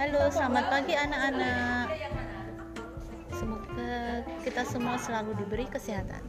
Halo, selamat pagi anak-anak. Semoga kita semua selalu diberi kesehatan.